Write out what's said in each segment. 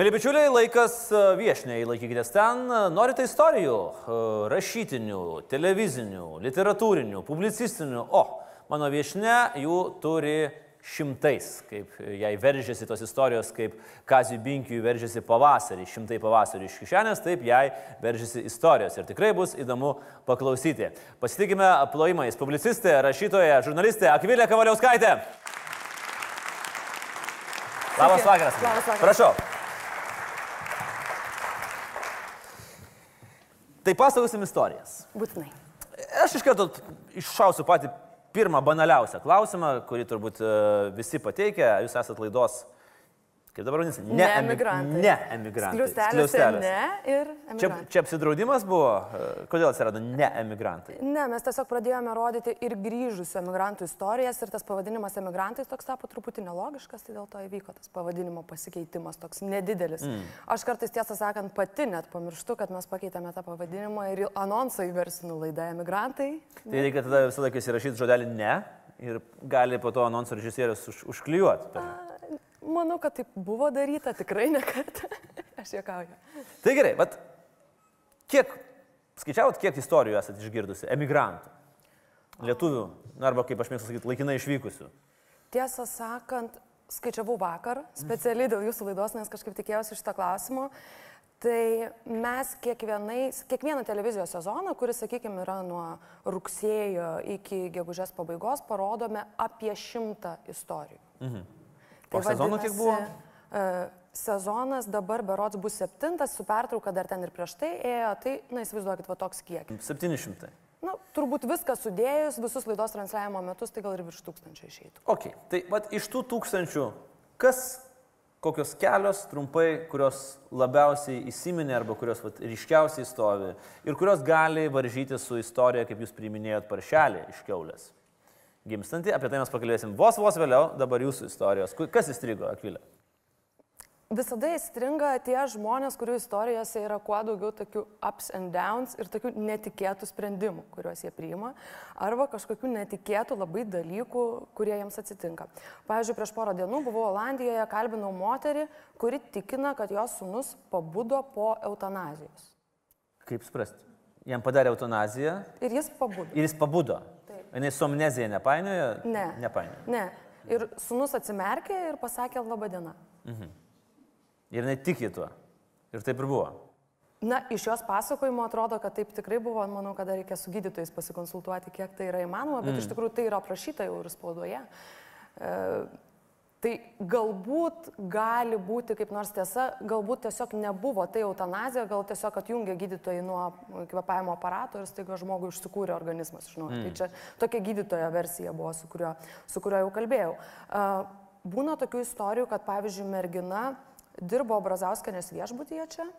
Mėly bičiuliai, laikas e, viešniai, laikykitės ten. Norite istorijų, e, rašytinių, televizinių, literatūrinių, publicistinių. O, mano viešne jų turi šimtais, kaip jai veržėsi tos istorijos, kaip Kazijų Binkiui veržėsi pavasarį, šimtai pavasarį iš kišenės, taip jai veržėsi istorijos. Ir tikrai bus įdomu paklausyti. Pasitikime plojimais. Publicistė, rašytoja, žurnalistė Akvilė Kavaliauskaitė. Labas vakaras. Labas vakaras. Prašau. Tai pasakosim istorijas. Būtinai. Aš iš karto iššausiu patį pirmą banaliausią klausimą, kurį turbūt e, visi pateikia. Jūs esat laidos, kaip dabar vadinasi, ne, Ne emi- emigrantai. Ne emigrantai. Skliausteliuose. ne ir Čia, emigrantai. čia apsidraudimas buvo, kodėl atsirado ne emigrantai? Ne, mes tiesiog pradėjome rodyti ir grįžusių emigrantų istorijas ir tas pavadinimas emigrantai toks tapo truputį nelogiškas, tai dėl to įvyko tas pavadinimo pasikeitimas toks nedidelis. Mm. Aš kartais tiesą sakant pati net pamirštu, kad mes pakeitėme tą pavadinimą ir anonsą įgarsinu laidą emigrantai. Tai reikia tada visą laiką įsirašyti žodelį ne ir gali po to anonso režisierius už, užklijuoti. Manau, kad taip buvo daryta tikrai ne kartą. Aš juokauju. Tai gerai, bet kiek, skaičiavot, kiek istorijų esate išgirdusi? Emigrantų. Lietuvių, arba kaip aš mėgstu sakyti, laikinai išvykusių. Tiesą sakant, skaičiavau vakar, specialiai dėl jūsų laidos, nes kažkaip tikėjausi šito klausimo. Tai mes kiekvieną televizijos sezoną, kuris, sakykime, yra nuo rugsėjo iki gegužės pabaigos, parodome apie šimtą istorijų. O sezonų kiek buvo? e, Sezonas dabar berots bus septintas, su pertrauka dar ten ir prieš tai ėjo, tai, na, įsivaizduokit, va toks kiekis. 700. Na, turbūt viską sudėjus, visus laidos transliavimo metus, tai gal ir virš tūkstančio išeitų. Ok, tai vat, iš tų tūkstančių, kas, kokios kelios trumpai, kurios labiausiai įsiminė arba kurios vat, ryškiausiai stovi ir kurios gali varžyti su istorija, kaip jūs priminėjot paršelį iš keulės. Gimstanti, apie tai mes pakalbėsim vos vos vėliau, dabar jūsų istorijos. Kas įstrigo, Akvilė? Visada įstringa tie žmonės, kurių istorijose yra kuo daugiau tokių ups and downs ir tokių netikėtų sprendimų, kuriuos jie priima, arba kažkokių netikėtų labai dalykų, kurie jiems atsitinka. Pavyzdžiui, prieš porą dienų buvau Olandijoje, kalbinau moterį, kuri tikina, kad jos sunus pabudo po eutanazijos. Kaip suprasti? Jam padarė eutanaziją Ir jis pabudo. ir jis pabudo. Jis su amnezija nepainioja? Ne. Nepainioja. Ne. Ir sunus atsimerkė ir pasakė laba diena. Ir netiki tuo. Ir taip ir buvo. Na, iš jos pasakojimo atrodo, kad taip tikrai buvo, manau, kad reikia su gydytojais pasikonsultuoti, kiek tai yra įmanoma, bet mm. iš tikrųjų tai yra aprašyta jau ir spaudoje. E, tai galbūt gali būti kaip nors tiesa, galbūt tiesiog nebuvo tai eutanazija, gal tiesiog atjungė gydytojai nuo kvepavimo aparato ir staiga žmogui užsikūrė organizmas. Žinau. Mm. Tai čia tokia gydytojo versija buvo, su kuriuo, su kuriuo jau kalbėjau. Būna tokių istorijų, kad pavyzdžiui mergina dirbo Brazauskanės viešbutyje čia.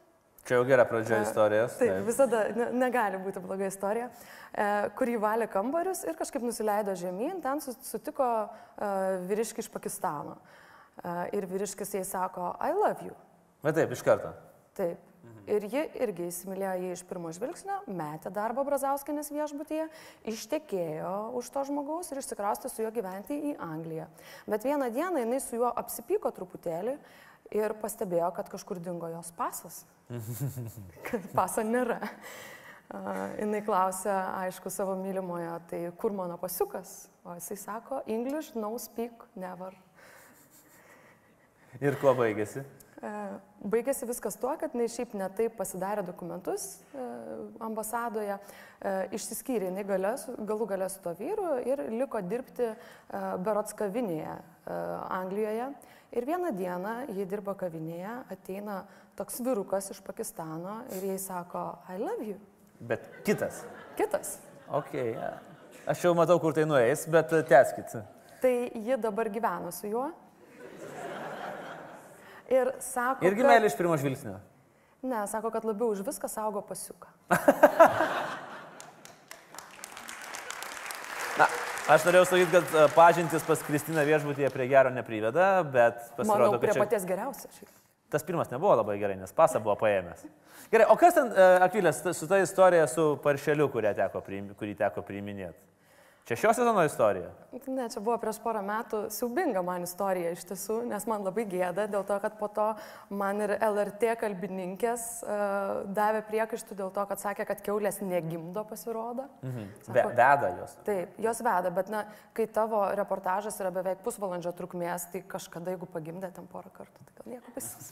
Čia jau gera pradžia istorijos. Taip, visada ne, negali būti bloga istorija, e, kur įvalė kambarius ir kažkaip nusileido žemyn, ten su- sutiko e, vyriškį iš Pakistano. E, ir vyriškis jai sako, I love you. Bet taip, iš karto. Taip. Ir ji irgi įsimylėjo jį iš pirmo žvilgsnio, metė darbą Brazauskinės viešbutyje, ištekėjo už to žmogaus ir išsikraustė su juo gyventi į Angliją. Bet vieną dieną jinai su juo apsipyko truputėlį ir pastebėjo, kad kažkur dingo jos pasas. kad paso nėra. Uh, jinai klausė, aišku, savo mylimojo, tai kur mano pasiukas? O jisai sako, English, no speak, never. Ir kuo baigėsi? E, Baigėsi viskas tuo, kad jinai šiaip netaip pasidarė dokumentus e, ambasadoje, e, išsiskyrė jinai galę su- galų galę su to vyru ir liko dirbti e, Berots kavinėje e, Anglijoje. Ir vieną dieną jie dirba kavinėje, ateina toks vyrukas iš Pakistano ir jai sako, I love you. Bet kitas. Kitas. Ok, ja. aš jau matau, kur tai nueis, bet e, tęskit. Tai ji dabar gyvena su juo. Ir sako, Irgi meilė iš pirmo žvilgsnio. Ne, sako, kad labiau už viską saugo pasiuką. aš norėjau sakyti, kad e, pažintis pas Kristiną viešbutyje prie gero nepriveda, bet Manau, pasirodo, prie kad čia, paties geriausio. tas pirmas nebuvo labai gerai, nes pasą buvo paėmęs. Gerai, o kas ten, uh, Akvilės, su ta istorija su paršeliu, teko priim, kurį teko priiminėti? Čia šio sezono istorija? Ne, čia buvo prieš porą metų siaubinga man istorija iš tiesų, nes man labai gėda dėl to, kad po to man ir LRT kalbininkės uh, davė priekaištų dėl to, kad sakė, kad keulės negimdo pasirodo. Mhm. Ve, veda jos. Taip, jos veda, bet na, kai tavo reportažas yra beveik pusvalandžio trukmės, tai kažkada, jeigu pagimdė ten porą kartų, tai gal nieko baisaus.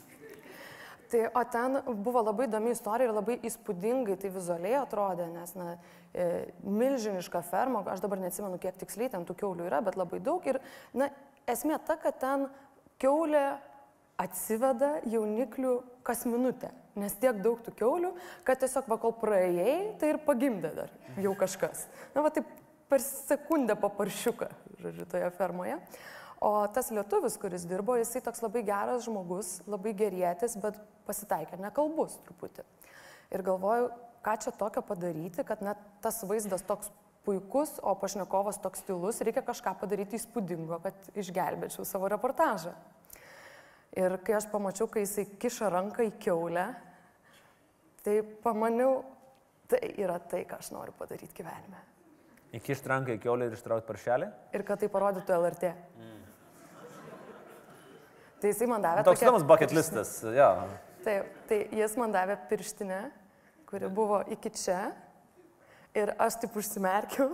Tai, o ten buvo labai įdomi istorija ir labai įspūdingai tai vizualiai atrodė, nes na, e, milžiniška ferma, aš dabar neatsimenu, kiek tiksliai ten tų keulių yra, bet labai daug. Ir na, esmė ta, kad ten keulė atsiveda jauniklių kas minutę, nes tiek daug tų keulių, kad tiesiog vakol praėjai, tai ir pagimdė dar jau kažkas. Na, va taip per sekundę paparšiuką, žodžiu, toje fermoje. O tas lietuvis, kuris dirbo, jisai toks labai geras žmogus, labai gerėtis, bet pasitaikė nekalbus truputį. Ir galvoju, ką čia tokio padaryti, kad net tas vaizdas toks puikus, o pašnekovas toks stilus, reikia kažką padaryti įspūdingo, kad išgelbėčiau savo reportažą. Ir kai aš pamačiau, kai jisai kiša ranką į keulę, tai pamaniau, tai yra tai, ką aš noriu padaryti gyvenime. Įkišt ranką į keulę ir ištraukti paršelį? Ir kad tai parodytų LRT. Tai jisai man davė Toks įdomus bucket listas, jo. Taip, tai jis man davė pirštinę, kuri buvo iki čia. Ir aš taip užsimerkiau.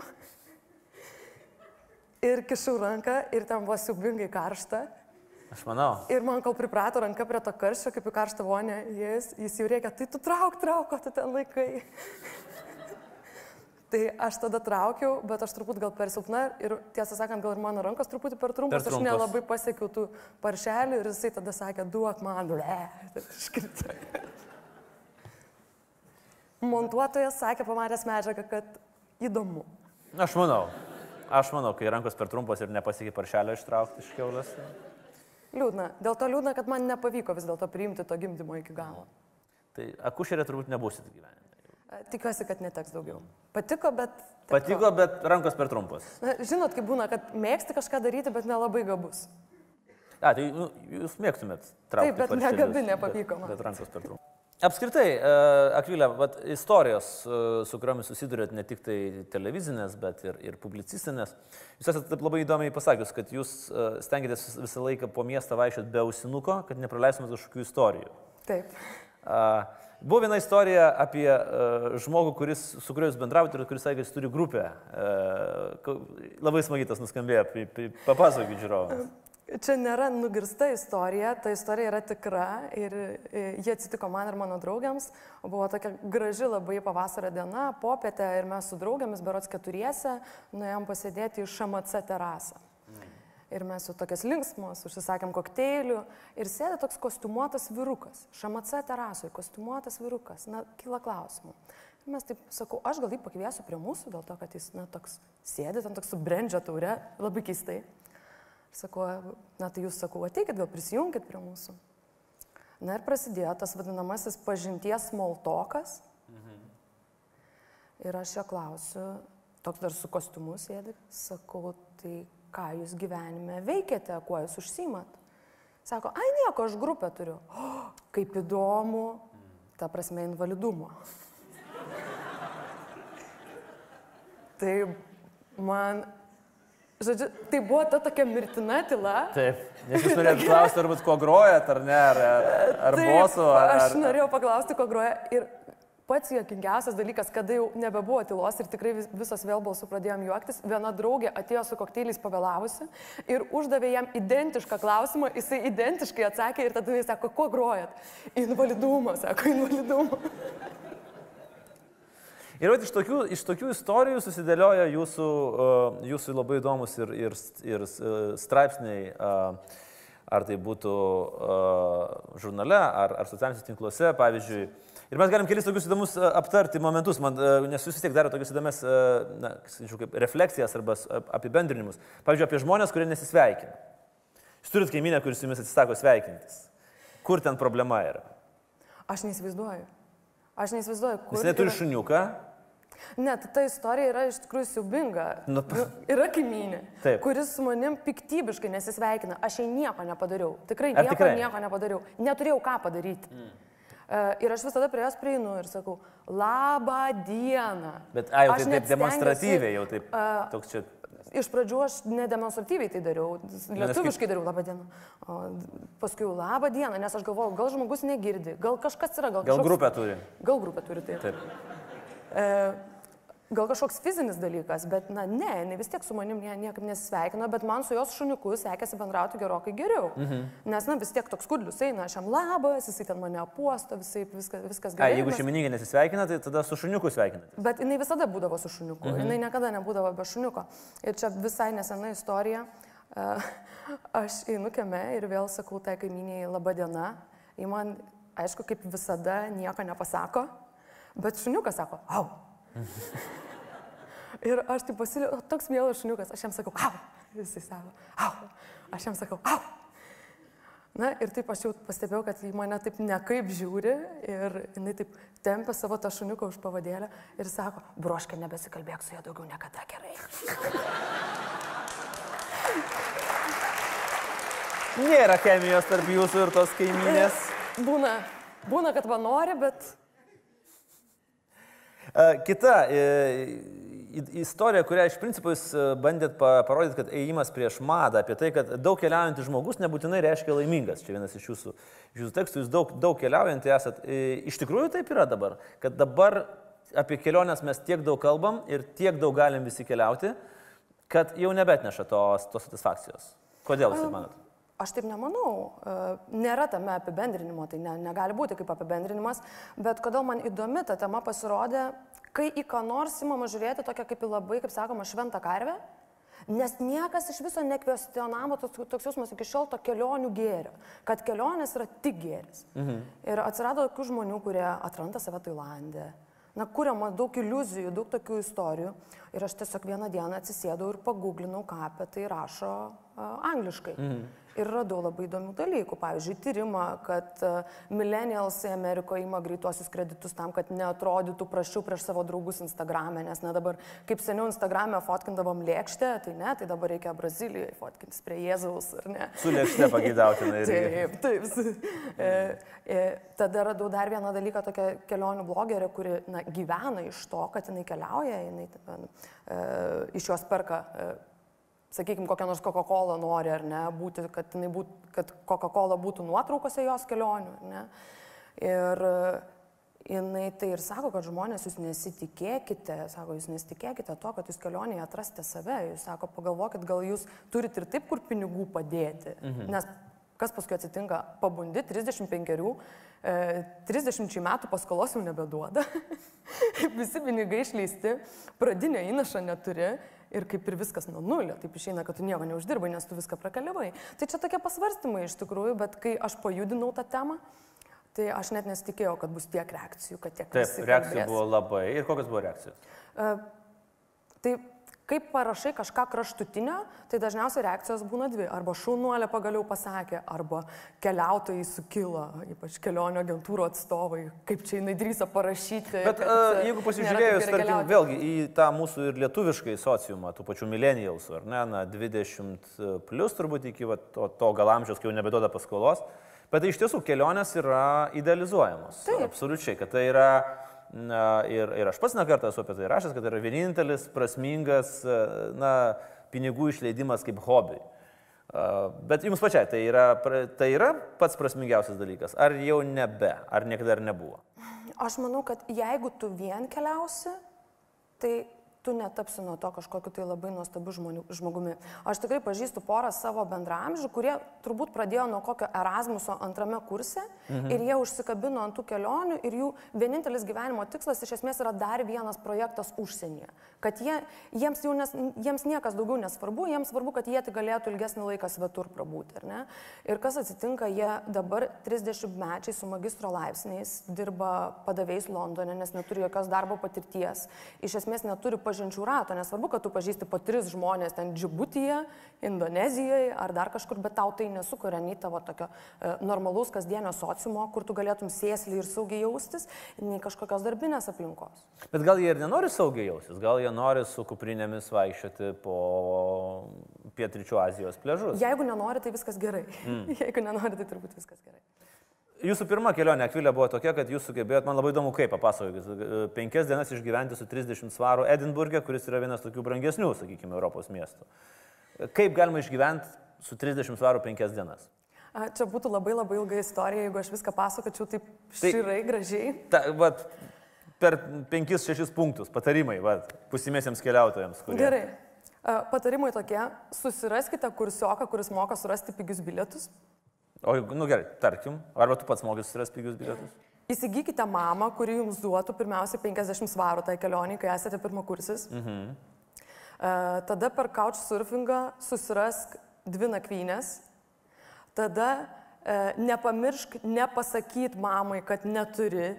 Ir kišau ranką ir ten buvo siubingai karšta. Aš manau. Ir man kol priprato ranka prie to karščio, kaip į karštą vonę, jis, jis jau reikia, tai tu trauk, trauk, ko tu ten laikai. Tai aš tada traukiau, bet aš truputį gal per silpna ir tiesą sakant, gal ir mano rankos truputį per trumpas, Per aš trumpos. nelabai pasiekiau tų paršelių ir jisai tada sakė, duok man, ble. Ir aš kritau. Montuotojas sakė, pamatęs medžiagą, kad įdomu. Aš manau. Aš manau, kai rankos per trumpos ir nepasiekė paršelio ištraukti iš keulės. Liūdna. Dėl to liūdna, kad man nepavyko vis dėlto priimti to gimdymo iki galo. Tai akušerė turbūt nebūsit gyvenime. E, Tikiuosi, kad neteks daugiau. Patiko, bet... tiek to. Patiko, bet rankos per trumpos. Na, žinot, kaip būna, kad mėgsti kažką daryti, bet nelabai gabus. A, tai nu, jūs mėgtumėt traukti. Taip, bet negabi nepavyko man. Bet, bet rankos per trumpos. Apskritai, uh, Akvilė, vat, istorijos, uh, su kuriomis susidurėt ne tik tai televizinės, bet ir, ir publicistinės. Jūs esate taip labai įdomiai pasakius, kad jūs uh, stengiatės vis- visą laiką po miestą vaikščioti be ausinuko, kad nepraleistumėt kažkokių istorijų. Taip. Uh, buvo viena istorija apie uh, žmogų, kuris, su kuriuo jūs bendravote ir kuris sakė, kad jis turi grupę. Uh, labai smagiai tas nuskambėjo, papasakokit žiūrovams. Čia nėra nugirsta istorija, ta istorija yra tikra ir e, jie atsitiko man ir mano draugiams. Buvo tokia graži labai pavasario diena, popietė ir mes su draugiamis, berots keturiese, nuėjom pasėdėti į šamacą terasą. Ir mes jau tokias linksmos, užsisakėm kokteilių ir sėdė toks kostiumuotas vyrukas. Šamaca terasoje, kostiumuotas vyrukas. Na, kyla klausimų. Ir mes taip sakau, aš gal jį pakviesiu prie mūsų, dėl to, kad jis, na, toks sėdi, ten toks su brandžio taure, labai keistai. Sakau, na tai jūs sakau, ateikit, gal prisijungit prie mūsų. Na ir prasidėjo tas vadinamasis pažinties smoltokas. Ir aš jo klausiu, toks dar su kostiumu sėdi, sakau, tai ką jūs gyvenime veikiate, kuo jūs užsimat? Sako, ai nieko, aš grupę turiu. O, kaip įdomu, ta prasme invalidumo. Tai man, žodžiu, tai buvo ta tokia mirtina tyla. Taip, nes jūs norėjote klausti, ar būt ko grojat, ar ne, ar, ar, ar bosu, ar... Aš norėjau paklausti, ko groja. Ir pats juokingiausias dalykas, kada jau nebebuvo tylos ir tikrai vis- visos vėl balsų pradėjom juoktis, viena draugė atėjo su kokteiliais pavėlavusi ir uždavė jam identišką klausimą, jisai identiškai atsakė ir tada jis sako, ko grojat? Invalidumą, sako, invalidumą. Ir iš tokių, iš tokių istorijų susidėlioja jūsų, uh, jūsų labai įdomus ir, ir, ir uh, straipsniai, uh, ar tai būtų žurnale, ar, ar socialiniuose tinkluose, pavyzdžiui. Ir mes galim kelis tokius įdomus uh, aptarti momentus, man, uh, nes jūs vis tiek darote tokius įdomias, uh, na, sakyčiau, kaip refleksijas arba apibendrinimus. Pavyzdžiui, apie žmonės, kurie nesisveikina. Jūs turit kaiminę, kuris jumis atsisako sveikintis. Kur ten problema yra? Aš neįsivaizduoju. Aš neįsivaizduoju, kur. Jis neturi yra- šuniuką, Net ta istorija yra iš tikrųjų siubinga. Nu, Nu, yra kaimynė, Taip. kuris su manim piktybiškai nesisveikina. Aš jai nieko nepadariau. Tikrai nieko, tikrai? nieko nepadariau. Neturėjau ką padaryti. Mm. Uh, ir aš visada prie jos prieinu ir sakau, labą dieną. Bet, ai, jau taip, demonstratyviai, jau taip. a, Toks čia. Iš pradžių aš nedemonstratyviai tai dariau, lietuviškai dariau labą dieną. O paskui labą dieną, nes aš galvojau, gal žmogus negirdi, gal kažkas yra, gal, Gal kažkoks- grupę turi. Gal grupė turi tai. Taip. E, gal kažkoks fizinis dalykas, bet, na, ne, jinai vis tiek su manim nie, niekaip nesisveikino, bet man su jos šuniuku sekėsi bendrauti gerokai geriau. Mhm. Nes, na, vis tiek toks kudlius eina, aš jam labas, jisai ten mane apuosto, visai, viskas, viskas A, gerai. jeigu mes- šeimininkė nesisveikina, tai tada su šuniuku sveikinate. Bet jinai visada būdavo su šuniuku, mhm. jinai niekada nebūdavo be šuniuko. Ir čia visai nesena istorija. Aš einu kieme ir vėl sakau tai kaimynėjai laba diena. Ji man, aišku, kaip visada, nieko nepasako, bet šuniukas sako, au. Ir aš taip pasiliu, toks mielas šuniukas, aš jam sakau, au. Jisai sako, au. Aš jam sakau, au. Na ir taip aš jau pastebėjau, kad į mane taip nekaip žiūri ir jinai taip tempia savo tą šuniuką už pavadėlę ir sako, broškė, nebesikalbėk su juo daugiau niekada gerai. Nėra chemijos tarp jūsų ir tos kaiminės. Būna, būna, kad va nori, bet E, Kita e, istorija, kurią iš principo jūs e, bandėt pa- parodyti, kad ėjimas prieš madą, apie tai, kad daug keliaujantis žmogus nebūtinai reiškia laimingas. Čia vienas iš jūsų, iš jūsų tekstų, jūs daug, daug keliaujantį esat. E, Iš tikrųjų taip yra dabar, kad dabar apie keliones mes tiek daug kalbam ir tiek daug galim visi keliauti, kad jau nebetneša tos, tos satisfakcijos. Kodėl jūs taip manot? Aš taip nemanau. E, Nėra tame apibendrinimo, tai ne, negali būti kaip apibendrinimas, bet kodėl man įdomi ta tema pasirodė, kai į ką nors įmama žiūrėti tokia kaip į labai, kaip sakoma, šventą karvę, nes niekas iš viso nekvestionavo toks, toks jausmas iki šiol to kelionių gėrio, kad kelionės yra tik gėris. Mhm. Ir atsirado tokių žmonių, kurie atranda save Tailandė. Na, kuriama daug iliuzijų, daug tokių istorijų. Ir aš tiesiog vieną dieną atsisėdau ir paguglinau, ką apie tai rašo angliškai. Mhm. Ir radau labai įdomių dalykų. Pavyzdžiui, tyrimą, kad millennialsai Amerikoje ima greituosius kreditus tam, kad neatrodytų prašiau prieš savo draugus Instagram'e. Nes, na dabar, kaip seniau Instagram'e fotkindavom lėkštę, tai ne, tai dabar reikia Brazilijoje fotkintis prie Jėzaus, ar ne? Su lėkšte pageidautinai. reikia. Taip, taip. E, e, tada radau dar vieną dalyką, tokią kelionių blogerę, kuri na, gyvena iš to, kad jinai keliauja, jinai e, iš jos perka, e, sakykime, kokią nors Coca-Cola nori ar ne, būti, kad, būt, kad Coca-Cola būtų nuotraukose jos kelionių. ar Ne? Ir e, jinai tai ir sako, kad žmonės jūs nesitikėkite, sako, jūs nesitikėkite to, kad jūs kelionėje atrasite save. Jūs sako, pagalvokit, gal jūs turite ir taip, kur pinigų padėti. Mhm. Nes kas paskui atsitinka, pabundi 35, e, 30 metų paskolos jau nebeduoda, visi pinigai išleisti, pradinio įnašo neturi ir kaip ir viskas nuo nulio, taip išeina, kad tu nieko neuždirbai, nes tu viską prakeliavai. Tai čia tokie pasvarstymai iš tikrųjų, bet kai aš pajudinau tą temą, tai aš net nesitikėjau, kad bus tiek reakcijų, kad tiek Taip, reakcijų buvo labai. Ir kokios buvo reakcijos? E, Tai kaip parašai kažką kraštutinio, tai dažniausiai reakcijos būna dvi. Arba šaunuolė pagaliau pasakė, arba keliautojai sukilo, ypač kelionio agentūrų atstovai, kaip čia jinai drįso parašyti. Bet kad, e, jeigu pasižiūrėjus, tarkim, vėlgi į tą mūsų ir lietuviškai sociumą, tų pačių millennialsų, ar ne, na, 20 plus turbūt iki va, to, to gal amžiaus, kai jau nebeduoda paskolos, bet tai iš tiesų kelionės yra idealizuojamos. Taip. Absoliučiai, kad tai yra, ir, ir aš pats nekartą esu apie tai rašęs, kad yra vienintelis prasmingas, na, pinigų išleidimas kaip hobi. Uh, Bet jums pačiai tai yra, tai yra pats prasmingiausias dalykas. Ar jau nebe, ar niekada ir nebuvo? Aš manau, kad jeigu tu vien keliausi, tai tu netapsi nuo to kažkokiu tai labai nuostabiu žmonių, žmogumi. Aš tikrai pažįstu porą savo bendramžių, kurie turbūt pradėjo nuo kokio Erasmuso antrame kurse mhm. ir jie užsikabino ant tų kelionių ir jų vienintelis gyvenimo tikslas iš esmės yra dar vienas projektas užsienyje. kad jie, jiems, nes, jiems niekas daugiau nesvarbu, jiems svarbu, kad jie tik galėtų ilgesnį laiką svetur prabūti. Ir kas atsitinka, jie dabar 30 mečiai su magistro laipsniais dirba padavėjais Londone, nes neturi jokios darbo patirties, iš esmės neturi pažinčių rato, nesvarbu, kad tu pažįsti po tris žmonės ten Džibutyje, Indonezijoje ar dar kažkur, bet tau tai nesukuria nei tavo tokio e, normalaus kasdienio sociumo, kur tu galėtum sėsliai ir saugiai jaustis, nei kažkokios darbinės aplinkos. Bet gal jie ir nenori saugiai jaustis, gal jie nori su kuprinėmis vaikščioti po Pietričių Azijos pležus. Jeigu nenori, tai viskas gerai. Mm. Jeigu nenori, tai turbūt viskas gerai. Jūsų pirma kelionė Akvilė buvo tokia, kad jūs sugebėjot, man labai įdomu, kaip papasakokit, penkias dienas išgyventi su 30 svarų Edinburgė, kuris yra vienas tokių brangesnių, sakykime, Europos miestų. Kaip galima išgyventi su 30 svarų penkias dienas? A, čia būtų labai labai ilga istorija, jeigu aš viską pasakočiau taip širai, tai, gražiai. Ta, vat, per 5-6 punktus patarimai vat, pusimėsiams keliautojams. Kurie... Gerai. Patarimai tokie, susiraskite kursioką, kuris moka surasti pigius bilietus. O, nu gerai, tarkim, arba tu pats mokai susirasti pigius bilietus? Įsigykite mamą, kuri jums duotų pirmiausia 50 svarų tai kelionį, kai esate pirmakursis. Mhm. Uh, tada per couchsurfingą susirask dvi nakvynės. Tada uh, nepamiršk nepasakyt mamai, kad neturi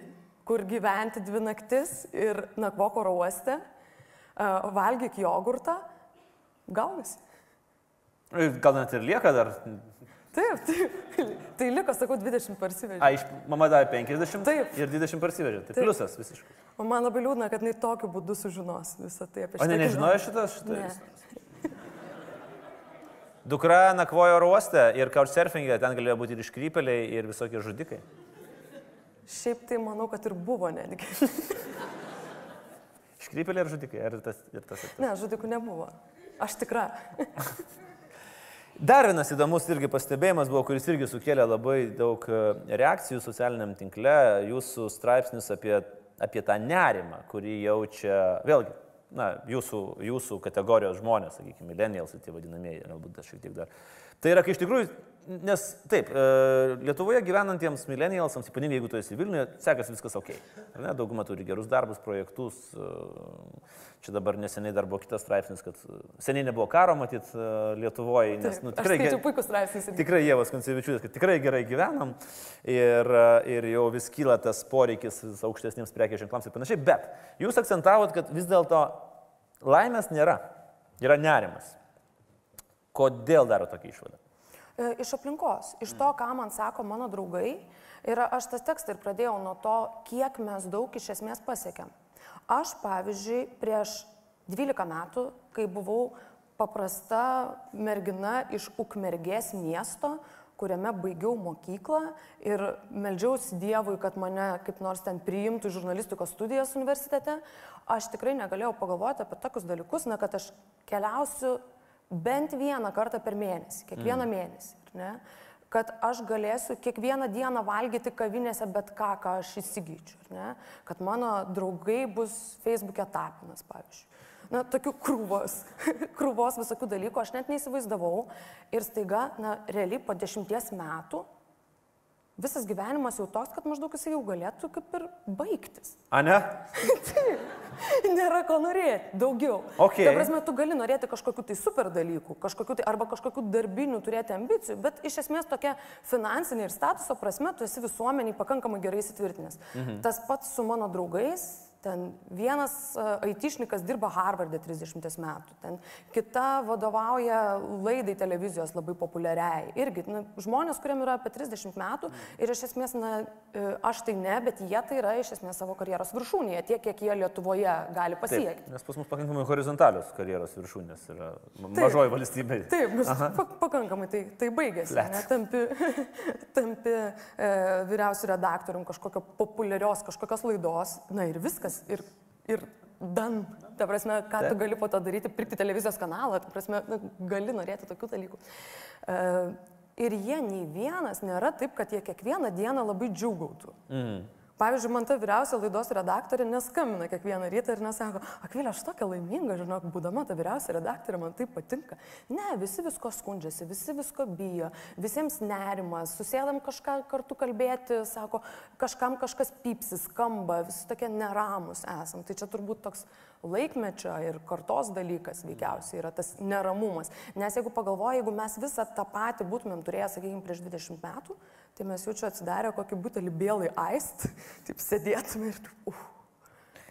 kur gyventi dvi naktis ir nakvok oro uoste. Uh, valgyk jogurtą. Gaunasi. Gal net ir lieka dar Taip, taip. Tai liko, sakau, 20 parsivežė. A, iš mama davė 50 taip. ir 20 parsivežė. Tai taip. pliusas visiškai. O man labai liūdna, kad jinai tokiu būdu sužinos visą tai apie šitą. O ne, nežinojo šitas? šitas? Ne. Dukra nakvojo oro uoste ir couchsurfingė, ten galėjo būti ir iškrypeliai, ir visokie žudikai. Šiaip tai manau, kad ir buvo netgi. iškrypeliai ir žudikai, ar tas ir tas? Ir tas? Ne, žudikų nebuvo. Aš tikra. Dar vienas įdomus irgi pastebėjimas buvo, kuris irgi sukėlė labai daug e, reakcijų socialiniam tinkle, jūsų straipsnis apie, apie tą nerimą, kurį jaučia, vėlgi, na, jūsų, jūsų kategorijos žmonės, sakykime, millennials, tie vadinamieji, galbūt aš šiek tiek dar. Tai yra, kai iš tikrųjų Nes taip, e, Lietuvoje gyvenantiems millennialsams, ypatingai jeigu tu esi Vilniuje, sekasi viskas ok. Ne, dauguma turi gerus darbus, projektus. E, čia dabar neseniai dar buvo kitas straipsnis, kad seniai nebuvo karo matyti e, Lietuvoje. Nes, nu, tikrai, ger... puikus straipsnis. Tikrai Jėvas Koncevičiūtės, kad tikrai gerai gyvenam ir, ir jau vis kyla tas poreikis aukštesniems prekės ženklams ir panašiai. Bet jūs akcentavot, kad vis dėlto laimės nėra. Yra nerimas. Kodėl daro tokį išvadą? E, iš aplinkos, iš to, ką man sako mano draugai. Ir aš tas tekstą ir pradėjau nuo to, kiek mes daug iš esmės pasiekėm. Aš, pavyzdžiui, prieš 12 metų, kai buvau paprasta mergina iš Ukmergės miesto, kuriame baigiau mokyklą ir meldžiausi Dievui, kad mane kaip nors ten priimtų žurnalistikos studijas universitete, aš tikrai negalėjau pagalvoti apie tokius dalykus, na, kad aš keliausiu bent vieną kartą per mėnesį, kiekvieną mm. mėnesį. Ne? Kad aš galėsiu kiekvieną dieną valgyti kavinėse bet ką, ką aš įsigyčiau. Ne? Kad mano draugai bus Facebook'e tapinas, pavyzdžiui. Na, tokių krūvos, krūvos visokių dalykų aš net neįsivaizdavau. Ir staiga, na, realiai po dešimties metų visas gyvenimas jau toks, kad maždaug jisai jau galėtų kaip ir baigtis. A ne? Taip. Nėra ko norėti, daugiau. Okay. Ta prasme, tu gali norėti kažkokiu tai super dalykų, kažkokiu tai, arba kažkokiu darbiniu turėti ambicijų, bet iš esmės tokia finansinė ir statuso prasme tu esi visuomeniai pakankamai gerai įsitvirtinęs. Mhm. Tas pats su mano draugais, Ten vienas aitišnikas dirba Harvardė 30 metų, ten kita vadovauja laidai televizijos labai populiariai. Irgi na, žmonės, kuriem yra apie 30 metų ir iš esmės, na, e, aš tai ne, bet jie tai yra iš esmės savo karjeros viršūnėje, tiek, kiek jie Lietuvoje gali pasiekti. Taip, nes pas mus pakankamai horizontalios karjeros viršūnės yra mažoji valstybė. Taip, pa pakankamai tai, tai baigėsi. Ne, tampi tampi e, vyriausių redaktorium kažkokio populiarios kažkokios laidos, na ir viskas viskas. Ir, ir dan. Ta prasme, ką tu gali po to daryti, pirkti televizijos kanalą, ta prasme, na, gali norėti tokių dalykų. Uh, ir jie nei vienas nėra taip, kad jie kiekvieną dieną labai džiugautų. Mm. Pavyzdžiui, man ta vyriausia laidos redaktorė neskambina kiekvieną rytą ir nesako, akvilė, aš tokia laiminga, žinok, būdama ta vyriausia redaktorė, man tai patinka. Ne, visi visko skundžiasi, visi visko bijo, visiems nerimas, susėdam kažką kartu kalbėti, sako, kažkam kažkas pypsis, skamba, visi tokie neramus esam. Tai čia turbūt toks laikmečio ir kartos dalykas veikiausiai yra tas neramumas. Nes jeigu pagalvoju, jeigu mes visą tą patį būtumėm turėję, sakykime, prieš 20 metų, tai mes jau čia atsidarę kokį butelį bėlai aist, taip sėdėtume ir, uh,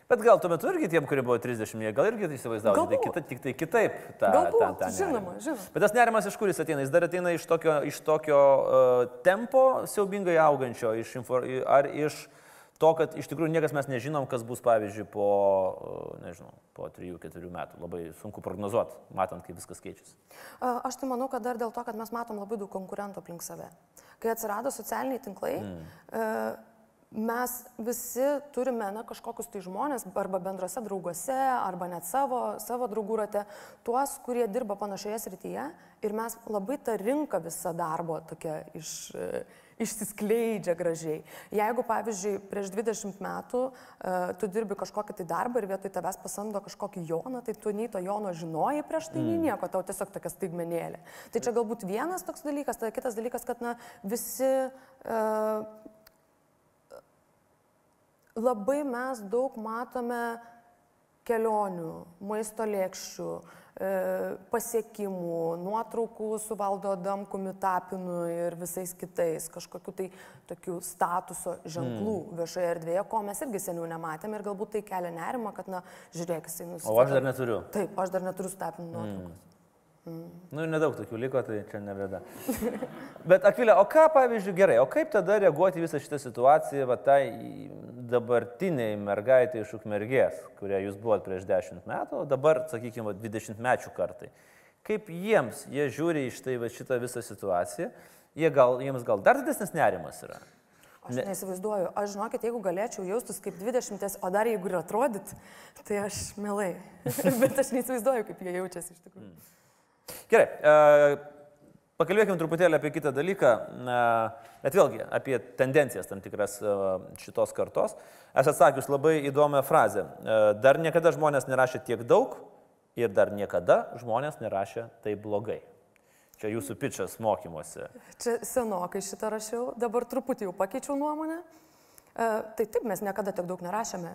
Bet gal tuo metu irgi tiem, kurie buvo 30, jie gal irgi įsivaizdavo, tai kita, tik tai kitaip. Ta, Galbūt, ta, ta žinoma, žinoma. Bet tas nerimas iš kur jis ateina? Jis dar ateina iš tokio, iš tokio uh, tempo siaubingai augančio, iš ar iš to, kad iš tikrųjų niekas mes nežinom, kas bus, pavyzdžiui, po, uh, nežinau, po 3-4 metų. Labai sunku prognozuoti, matant, kaip viskas keičiasi. Aš tai manau, kad dar dėl to, kad mes matom labai daug konkurentų aplink save. Kai atsirado socialiniai tinklai, mm. mes visi turime na, kažkokius tai žmonės, arba bendrose drauguose, arba net savo, savo draugų rate, tuos, kurie dirba panašioje srityje ir mes labai tą rinką visą darbo tokia iš, e, išsiskleidžia gražiai. Jeigu, pavyzdžiui, prieš 20 metų uh, tu dirbi kažkokį tai darbą ir vietoj tavęs pasamdo kažkokį Joną, tai tu nei to Jono žinojai prieš tai, nei nieko, tau tiesiog tokia staigmenėlė. Tai čia galbūt vienas toks dalykas, tada kitas dalykas, kad na, visi uh, labai mes daug matome kelionių, maisto lėkščių, e, pasiekimų, nuotraukų su valdo Damkumi Tapinu ir visais kitais, kažkokiu tai tokių statuso ženklų mm. viešoje erdvėje, ko mes irgi seniau nematėme ir galbūt tai kelia nerimą, kad, na, žiūrėk, jisai nusipirko. O aš dar neturiu. Taip, aš dar neturiu Tapinu nuotraukos. Nu, nedaug tokių liko, tai čia ne bėda. Bet Akvilė, o ką, pavyzdžiui, gerai, o kaip tada reaguoti visą šitą situaciją, va tai dabartiniai mergaitai iš ukmergės, kurie jūs buvot prieš 10 metų, o dabar, sakykime, 20 mečių kartai. Kaip jiems, jie žiūri iš tai va šitą visą situaciją, jie gal, jiems gal dar didesnis nerimas yra. Aš ne. neįsivaizduoju, aš žinokit, jeigu galėčiau jaustis kaip 20, o dar jeigu ir atrodyt, tai aš mielai. Bet aš neįsivaizduoju, kaip jie jaučiasi iš tikrųjų. Mm. Gerai, e, pakalbėkime truputėlį apie kitą dalyką, e, bet vėlgi apie tendencijas tam tikras e, šitos kartos. Esu atsakius labai įdomią frazę. Dar niekada žmonės nerašė tiek daug ir dar niekada žmonės nerašė taip blogai. Čia jūsų pičias mokymuose. Čia senokai šitą rašiau, dabar truputį jau pakeičiau nuomonę. E, tai taip, mes niekada tiek daug nerašėme.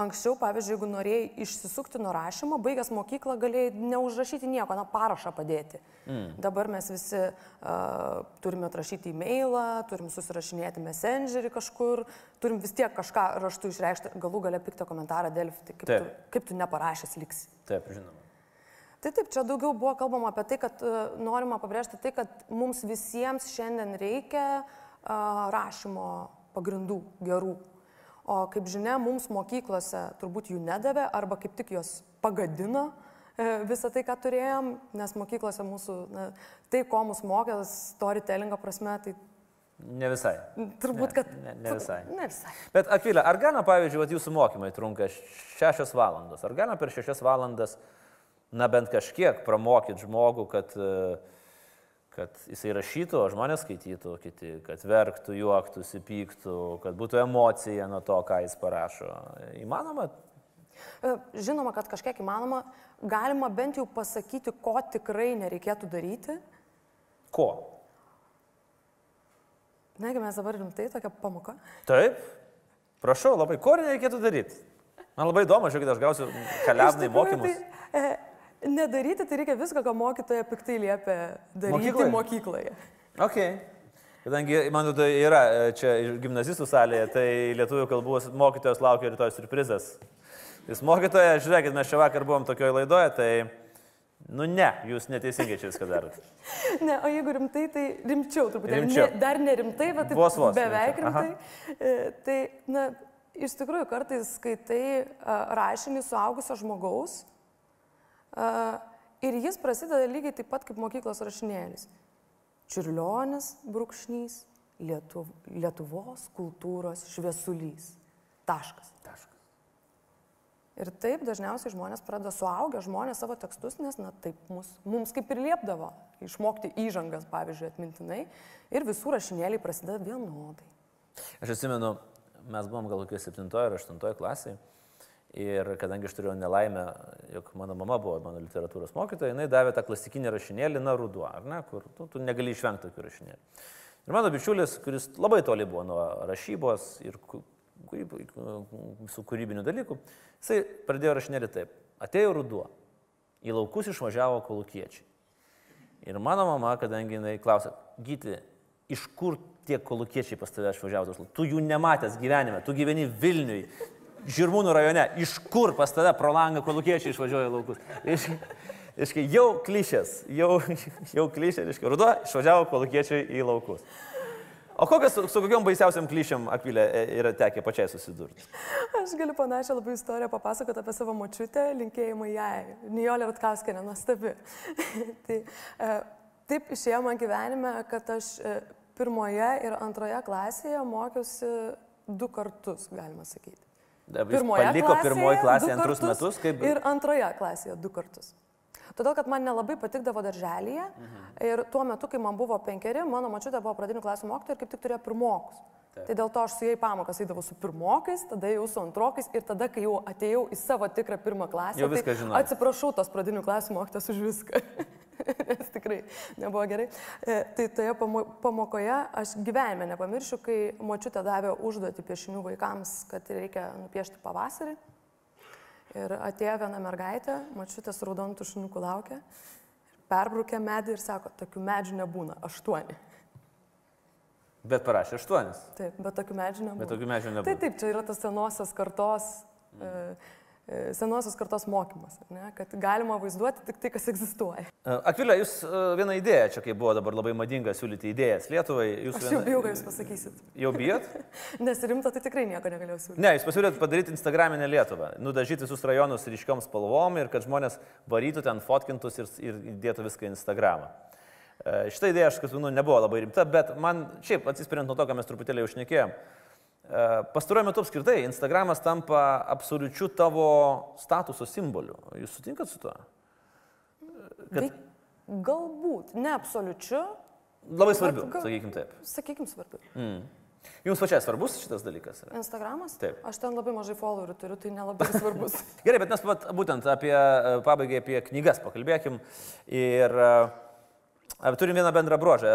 Anksčiau, pavyzdžiui, jeigu norėjai išsisukti nuo rašymo, baigęs mokyklą galėjai neužrašyti nieko, na, parašą padėti. Mm. Dabar mes visi uh, turime atrašyti e-mailą, turim susirašinėti messengerį kažkur, turim vis tiek kažką raštu išreikšti, galų gale piktą komentarą dėl, tai kaip, taip. tu, kaip tu neparašęs liksi. Taip, žinoma. Tai taip, čia daugiau buvo kalbama apie tai, kad uh, norima pabrėžti tai, kad mums visiems šiandien reikia uh, rašymo pagrindų gerų. O kaip žinia, mums mokyklose turbūt jų nedavė arba kaip tik jos pagadino e, visą tai, ką turėjom, nes mokyklose mūsų, na, tai, ko mus mokė, storytellingo prasme, tai Ne visai. Turbūt, kad. Ne, ne visai. Ne visai. Bet Akvilė, ar galima, pavyzdžiui, vat, jūsų mokymai trunka šešias valandas? Ar galima per šešias valandas, na bent kažkiek pramokyti žmogų, kad uh, kad jisai rašytų, o žmonės skaitytų kiti, kad verktų, juoktųsi, pyktų, kad būtų emocija nuo to, ką jis parašo. Įmanoma? E, žinoma, kad kažkiek įmanoma. Galima bent jau pasakyti, ko tikrai nereikėtų daryti. Ko? Negi mes dabar rimtai tokia pamoka? Taip. Prašau, labai, ko nereikėtų daryti? Man labai įdomu, žiūrėkit, aš gausiu keliavnai mokymus. Tai, e, Nedaryti, tai reikia viską, ką mokytoja piktai liepia daryti mokykloje. mokykloje. Ok. Kadangi, man tai yra e, čia gimnazistų salėje, tai lietuvių kalbos mokytojos laukia rytoj surprizas. Jūs mokytoja, žiūrėkit, mes čia vakar buvom tokioje laidoje, tai, nu ne, jūs neteisingai čia viską darote. ne, o jeigu rimtai, tai rimčiau truputį. Ne, dar nerimtai, bet taip, vos, vos, beveik rimtai. E, tai, na, iš tikrųjų, kartais skaitai rašinį suaugusio žmogaus Ir jis prasideda lygiai taip pat kaip mokyklos rašinėlis. Čiurlionis brūkšnys, Lietuv, Lietuvos kultūros šviesulys. Taškas. Taškas. Ir taip dažniausiai žmonės pradeda suaugę žmonės savo tekstus, nes, na, taip mus, mums kaip ir liepdavo išmokti įžangas, pavyzdžiui, atmintinai. Ir visų rašinėliai prasideda vienodai. Aš atsimenu, mes buvom gal kokioje 7 ar 8 klasėje Ir kadangi aš turėjau nelaimę, jog mano mama buvo mano literatūros mokytoja, jinai davė tą klasikinį rašinėlį, na, ruduo, ar ne, kur tu, tu negali išvengti tokių rašinėlių. Ir mano bičiulis, kuris labai toli buvo nuo rašybos ir kūryb, su kūrybiniu dalyku. Jisai pradėjo rašinėti taip. Atėjo ruduo. Į laukus išvažiavo kolukiečiai. Ir mano mama, kadangi jinai klausė, gyti, iš kur tie kolukiečiai pas tave išvažiavo? Tu jų nematęs gyvenime, tu gyveni Vilniui, Žirmūnų rajone, iš kur pas tave pro langą kolukiečiai išvažiuoja laukus? Iš, iškai, jau klišės, jau, jau klišė, iškai, ruduo išvažiavo kolukiečiai į laukus. O kokias, su, su kokiam baisiausiam klišiam Akvilė e, yra tekę pačiai susidurti? Aš galiu panašią labai istoriją papasakoti apie savo močiutę, linkėjimai jai. Nijolė Vatkauskenė, nuostabi. tai, e, taip išėjo man gyvenime, kad aš e, pirmoje ir antroje klasėje mokiausi du kartus, galima sakyti. Pirmoje paliko klasėje, pirmoje klasėje antrus kartus, metus, kaip... Ir antroje klasėje du kartus. Todėl, kad man nelabai patikdavo darželėje mhm. ir tuo metu, kai man buvo penkeri, mano mačiutė buvo pradinių klasių mokytoja ir kaip tik turėjo pirmokus. Taip. Tai dėl to aš su jai pamokas eidavau su pirmokais, tada jau su antrokais ir tada, kai jau atėjau į savo tikrą pirmą klasę, jau viską tai žinau. Atsiprašau tos pradinių klasių mokytas už viską. Nes tikrai nebuvo gerai. E, tai toje pamokoje aš gyvenime nepamiršiu, kai močiutė davė užduoti piešinių vaikams, kad reikia nupiešti pavasarį. Ir atėjo viena mergaitė, mačiutės raudonų tušinukų laukia, perbraukė medį ir sako, tokių medžių nebūna, aštuoni. Bet parašė aštuonis. Taip, bet tokių medžių nebūna. Bet tokių medžių nebūna. Taip, taip, čia yra tas senosios kartos. Mm. E, senosios kartos mokymas, ne, kad galima vaizduoti tik tai, kas egzistuoja. E, Akvilė, jūs e, vieną idėją, čia kaip buvo dabar labai madinga siūlyti idėjas Lietuvai. Jūs Aš jau bijau, ką jūs pasakysit. Jau bijot? Nes rimta tai tikrai nieko negalėjau siūlyti. Ne, jūs pasiūlėt padaryti Instagraminę Lietuvą, nudažyti visus rajonus ryškiom spalvom ir kad žmonės varytų ten fotkintus ir, ir dėtų viską į Instagramą. Šitą idėją aš, kas manau, nebuvo labai rimta, bet man šiaip atsispiriant nuo to, ką mes truputėlį jau šnekėjom, E, pastaruoju metu apskritai Instagramas tampa absoliučiu tavo statuso simboliu. Jūs sutinkat su tuo? Kad... Tai galbūt, ne absoliučiu. Labai svarbiu, gal... sakykim taip. Sakykim svarbiu. Mm. Jums pačiai svarbus šitas dalykas? Yra? Instagramas? Taip. Aš ten labai mažai followerių turiu, tai nelabai svarbus. Gerai, bet mes būtent apie e, pabaigai apie knygas pakalbėkim. Ir uh, Turim vieną bendrą brožą.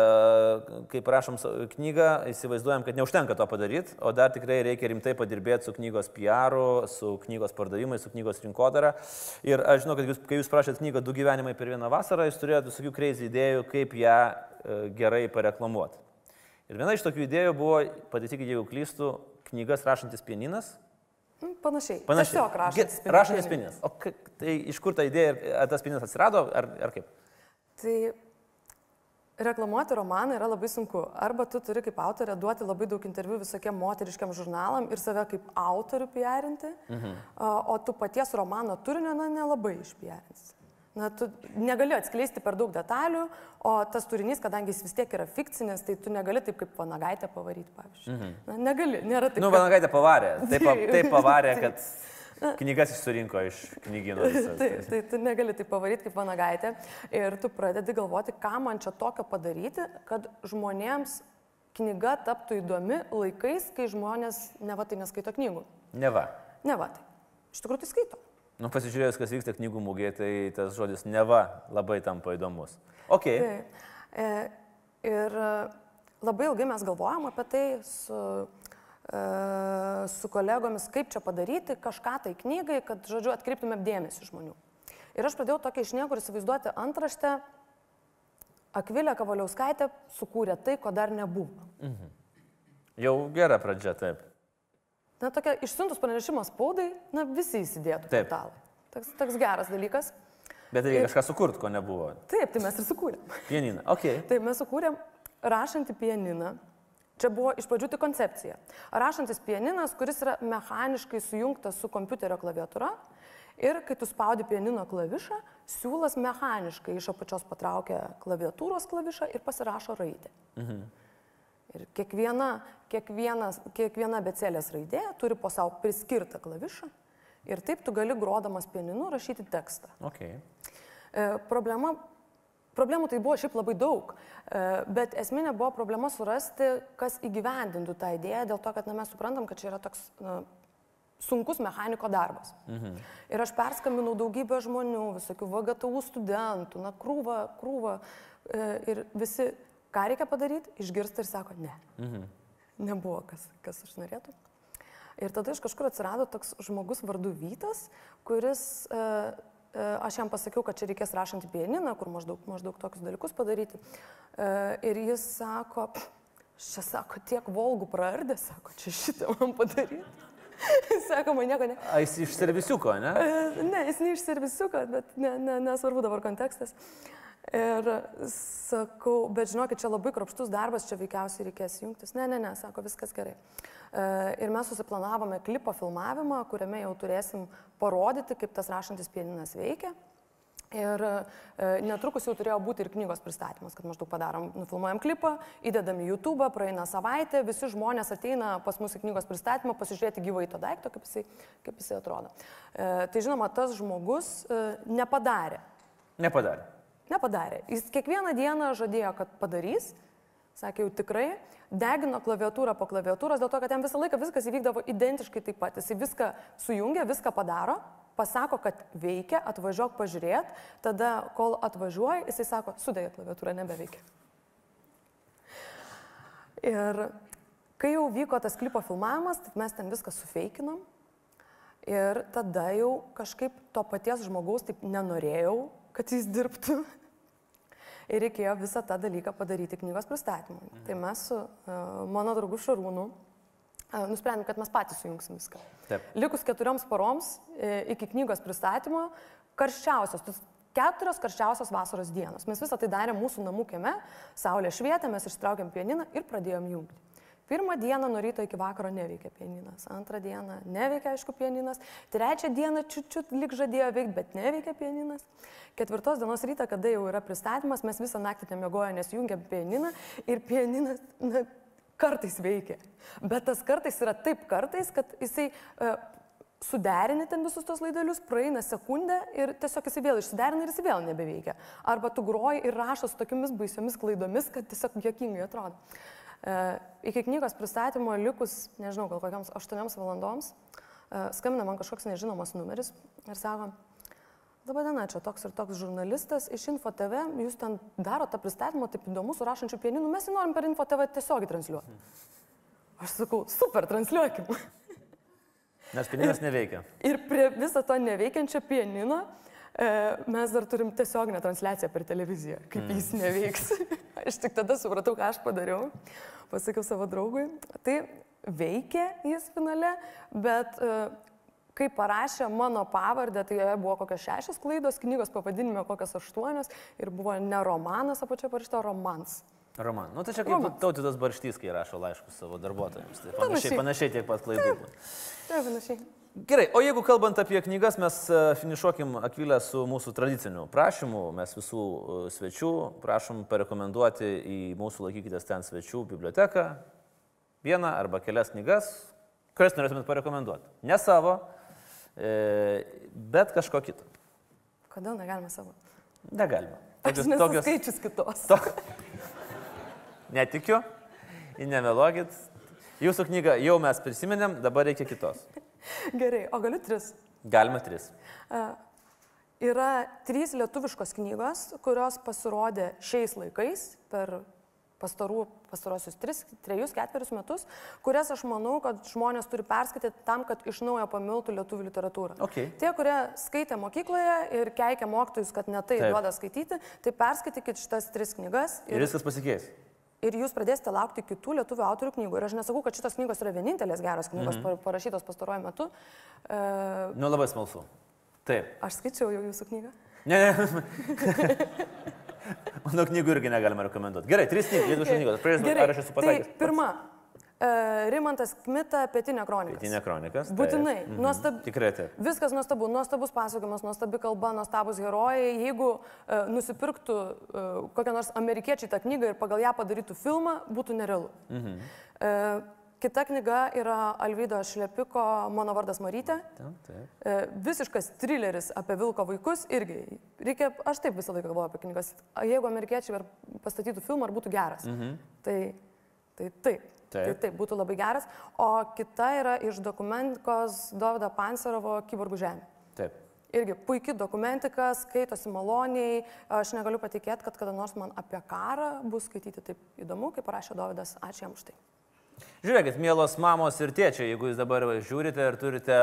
Kai parašom knygą, įsivaizduojam, kad neužtenka to padaryti, o dar tikrai reikia rimtai padirbėti su knygos PR, su knygos pardavimais, su knygos rinkodara. Ir aš žinau, kad jūs, kai jūs prašėt knygą Du gyvenimai per vieną vasarą, jūs turėjote visokių crazy idėjų, kaip ją e, gerai pareklamuoti. Ir viena iš tokių idėjų buvo, pataisykite, jeigu klystu, knygas rašantis pieninas. Mm, panašiai. Panašiai. Tiesiog rašantis pieninas. Rašantis pieninas. O tai iš kur ta idėja, ar tas pieninas atsirado, ar, ar kaip? Tai Reklamuoti romaną yra labai sunku. Arba tu turi kaip autorė duoti labai daug interviu visokiem moteriškiam žurnalam ir save kaip autorių piarinti, mhm. o tu paties romano turinio na, nelabai išpiarinsi. Na, tu negali atskleisti per daug detalių, o tas turinys, kadangi jis vis tiek yra fikcinis, tai tu negali taip kaip vanagaitę pavaryti, pavyzdžiui. Mhm. Na, negali, nėra taip. Nu, vanagaitę pavarė. Taip, taip pavarė, kad Knygas surinko iš knygynų. Taip, tai tu negali tai pavaryti kaip vanagaitė ir tu pradedi galvoti, ką man čia tokio padaryti, kad žmonėms knyga taptų įdomi laikais, kai žmonės neva tai neskaito knygų. Neva. Neva tai. Iš tikrųjų tai skaito. Nu, pasižiūrėjus, kas vyksta knygų mūgėje, tai tas žodis neva labai tampa įdomus. Ok. Tai, e, ir labai ilgai mes galvojam apie tai su E, su kolegomis, kaip čia padaryti kažką tai knygai, kad, žodžiu, atkreiptumėm dėmesį žmonių. Ir aš pradėjau tokia iš niekur įsivaizduoti antraštę, Akvilė Kavaliauskaitė sukūrė tai, ko dar nebuvo. Mhm. Jau gera pradžia, taip. Na, tokia išsiuntus pranešimą spaudai, na, visi įsidėtų taip. portalai. Toks, toks geras dalykas. Bet reikia ir... kažką sukurti, ko nebuvo. Taip, tai mes ir sukūrėm. Pianiną, ok. Taip, mes sukūrėm rašantį pianiną, Čia buvo iš pradžių tik koncepcija. Rašantis pianinas, kuris yra mechaniškai sujungtas su kompiuterio klaviatūra ir kai tu spaudi pianino klavišą, siūlas mechaniškai iš apačios patraukia klaviatūros klavišą ir pasirašo raidę. Mhm. Ir kiekviena, kiekviena, kiekviena becelės raidė turi po savo priskirtą klavišą ir taip tu gali grodamas pianinu rašyti tekstą. Okay. E, problema Problemų tai buvo šiaip labai daug, e, bet esminė buvo problema surasti, kas įgyvendintų tą idėją, dėl to, kad na, mes suprantam, kad čia yra toks na, sunkus mechaniko darbas. Mhm. Ir aš perskambinau daugybę žmonių, visokių VGTU studentų, na, krūvą, krūvą. E, ir visi, ką reikia padaryti, išgirsta ir sako, ne. Mhm. Nebuvo, kas, kas aš norėtų. Ir tada iš kažkur atsirado toks žmogus vardu Vytas, kuris, e, aš jam pasakiau, kad čia reikės rašant pianiną, kur maždaug, maždaug tokius dalykus padaryti. Ir jis sako, čia sako, tiek volgų praardė, sako, čia šitą man padaryti. Sako, man nieko ne. A, jis iš servisiuko, ne? Ne, jis ne iš servisiuko, bet ne, ne, nesvarbu dabar kontekstas. Ir sakau, bet žinokit, čia labai kropštus darbas, čia veikiausiai reikės jungtis. Ne, ne, ne, sako, viskas gerai. E, Ir mes susiplanavome klipo filmavimą, kuriame jau turėsim parodyti, kaip tas rašantis pianinas veikia. Ir e, netrukus jau turėjo būti ir knygos pristatymas, kad maždaug padarom, nufilmuojam klipą, įdedam į YouTube, praeina savaitė, visi žmonės ateina pas mūsų knygos pristatymą pasižiūrėti gyvai to daikto, kaip jisai, kaip jisai atrodo. E, Tai žinoma, tas žmogus nepadarė. Nepadarė. Nepadarė. Jis kiekvieną dieną žadėjo, kad padarys, sakė jau tikrai, degino klaviatūrą po klaviatūros, dėl to, kad ten visą laiką viskas įvykdavo identiškai taip pat. Jis viską sujungia, viską padaro, pasako, kad veikia, atvažiuok pažiūrėt, tada, kol atvažiuoja, jisai sako, sudėja klaviatūra nebeveikia. Ir kai jau vyko tas klipo filmavimas, tai mes ten viską sufeikinom. Ir tada jau kažkaip to paties žmogaus taip nenorėjau, kad jis dirbtų. Ir reikėjo visą tą dalyką padaryti knygos pristatymui. Mhm. Tai mes su uh, mano draugu Šarūnu uh, nusprendėm, kad mes patys sujungsim viską. Taip. Likus keturioms paroms e, iki knygos pristatymo, karščiausios, keturios karščiausios vasaros dienos. Mes visą tai darėm mūsų namų kieme, saulė švietė, mes ištraukėm pianiną ir pradėjom jungti. Pirmą dieną nuo ryto iki vakaro neveikia pianinas, antrą dieną neveikia, aišku, pianinas, trečią dieną čiut-čiut lik žadėjo veikti, bet neveikia pianinas. Ketvirtos dienos rytą, kada jau yra pristatymas, mes visą naktį nemiegojo, nes jungiam pianiną ir pianinas na, kartais veikia. Bet tas kartais yra taip kartais, kad jisai uh, suderini ten visus tos laidelius, praeina sekundė ir tiesiog jisai vėl išsiderina ir jisai vėl nebeveikia. Arba tu groji ir rašo su tokiamis baisiomis klaidomis, kad tiesiog jokingai atrodo. Uh, iki knygos pristatymo likus, nežinau, gal kokiams 8 valandoms, uh, skambina man kažkoks nežinomas numeris ir sako, Labai diena, čia toks ir toks žurnalistas iš Info TV, jūs ten darote tą pristatymą, taip įdomu, su rašančiu pieninu, mes jį norim per Info TV tiesiogiai transliuoti. Aš sakau, super, transliuokim. Nes pianinas neveikia. Ir prie viso to neveikiančio pianino e, mes dar turim tiesioginę transliaciją per televiziją, kaip jis neveiks. aš tik tada supratau, ką aš padariau, pasakiau savo draugui. Tai veikia jis finale, bet e, kai parašė mano pavardę, tai joje buvo kokios šešios klaidos, knygos pavadinime kokios aštuonios ir buvo ne romanas, o pačia parašyta romans. Roman. Nu, tai čia kaip tautitas barštys, kai rašo laiškus savo darbuotojams. Tai panašiai, Panašiai. tiek pat klaidų. būna. Taip, panašiai. Gerai, o jeigu kalbant apie knygas, mes e, finišuokim Akvilę su mūsų tradiciniu prašymu. Mes visų e, svečių prašom parekomenduoti į mūsų laikykitės ten svečių biblioteką vieną arba kelias knygas, kurias norėtumėt parekomenduoti. Ne savo, e, bet kažko kito. Kodėl negalime savo? Negalima. Aš nesu skaičius kitos. To... Netikiu, ir nemelokit. Jūsų knygą jau mes prisiminėm, dabar reikia kitos. Gerai, o galiu tris. Galima tris. E, Yra trys lietuviškos knygos, kurios pasirodė šiais laikais per pastarų, pastarosius tris, trejus, ketverius metus, kurias aš manau, kad žmonės turi perskaityti tam, kad iš naujo pamiltų lietuvių literatūrą. Okay. Tie, kurie skaitė mokykloje ir keikia mokytojus, kad ne tai Taip. duoda skaityti, tai perskaitykit šitas tris knygas Ir viskas pasikeis. Ir jūs pradėsite laukti kitų lietuvių autorių knygų. Ir aš nesakau, kad šitos knygos yra vienintelės geros knygos mm -hmm. parašytos pastaruoju metu. E, Nu, labai smalsu. Taip. aš skaičiau jau jūsų knygą. Ne, ne. Mano knygų irgi negalima rekomenduoti. Gerai, trys knygos, lietuviškos knygos. Pradėsiu, ar aš esu pasakęs? Tai pirma, e, Rimantas Kmita, Pietinė kronika. Pietinė kronikas. taip. Būtinai. Mhm. Nuostab... Tikrai taip. Viskas nuostabu, nuostabus pasakojimas, nuostabi kalba, nuostabus herojai. Jeigu uh, nusipirktų uh, kokią nors amerikiečiai tą knygą ir pagal ją padarytų filmą, būtų nerealu. Mhm. Uh, kita knyga yra Alvydo Šlepiko Mano vardas Marytė. Taip, taip. E, Visiškas trileris apie vilko vaikus irgi. Reikia, aš taip visą laiką galvoju apie knygas. Jeigu amerikiečiai pastatytų filmą, ar būtų geras. Mhm. Tai, tai taip. Taip. Tai taip, būtų labai geras. O kita yra iš dokumentikos Dovydo Panserovo Kyborgų žemė. Taip. Irgi puikiai dokumentika, skaitosi maloniai. Aš negaliu patikėti, kad kada nors man apie karą bus skaityti taip įdomu, kaip parašė Dovydas. Ačiū jam už tai. Žiūrėkit, mielos mamos ir tėčiai, jeigu jūs dabar žiūrite ir turite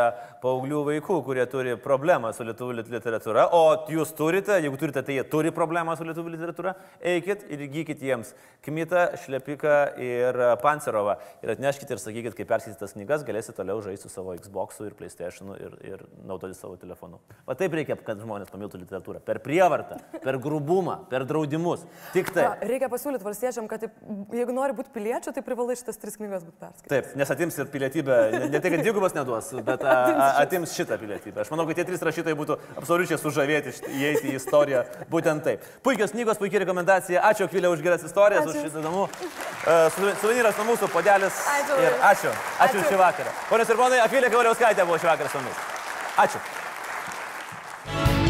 paauglių vaikų, kurie turi problemą su lietuvių lit- literatūra, o jūs turite, jeigu turite, tai jie turi problemą su lietuvių literatūra, eikit ir įgykit jiems Kmitą, Šlepiką ir Pancerovą ir atneškite ir sakykit, kai perskaitysite tas knygas, galėsite toliau žaisti su savo Xbox'u ir PlayStation'u ir, ir naudoti savo telefonu. O taip reikia, kad žmonės pamiltų literatūrą. Per prievartą, per grubumą, per draudimus. Tik Va, taip. Reikia pasiūlyti valstiečiam, kad jeigu nori būti piliečiu, tai privalai šitas tris knygas būti perskaityti. Taip, nes atims ir pilietybę, ne, ne tai, kad dvigubas neduos, bet a, a, atims šitą pilietybę. Aš manau, kad tie trys rašytojai būtų absoliučiai sužavėti įeiti į istoriją būtent taip. Puikios knygos, puikiai rekomendacija. Ačiū Akvilė už geras istorijas, Ačiū. už šitą įdomų. Uh, suvenyras nuo mūsų, podelis. Ačiū Ir. Ačiū, ačiū. Ačiū. šį vakarą. Ponios ir ponai, Akvilė Kavaliauskaitė buvo šį vakarą su mumis. Ačiū.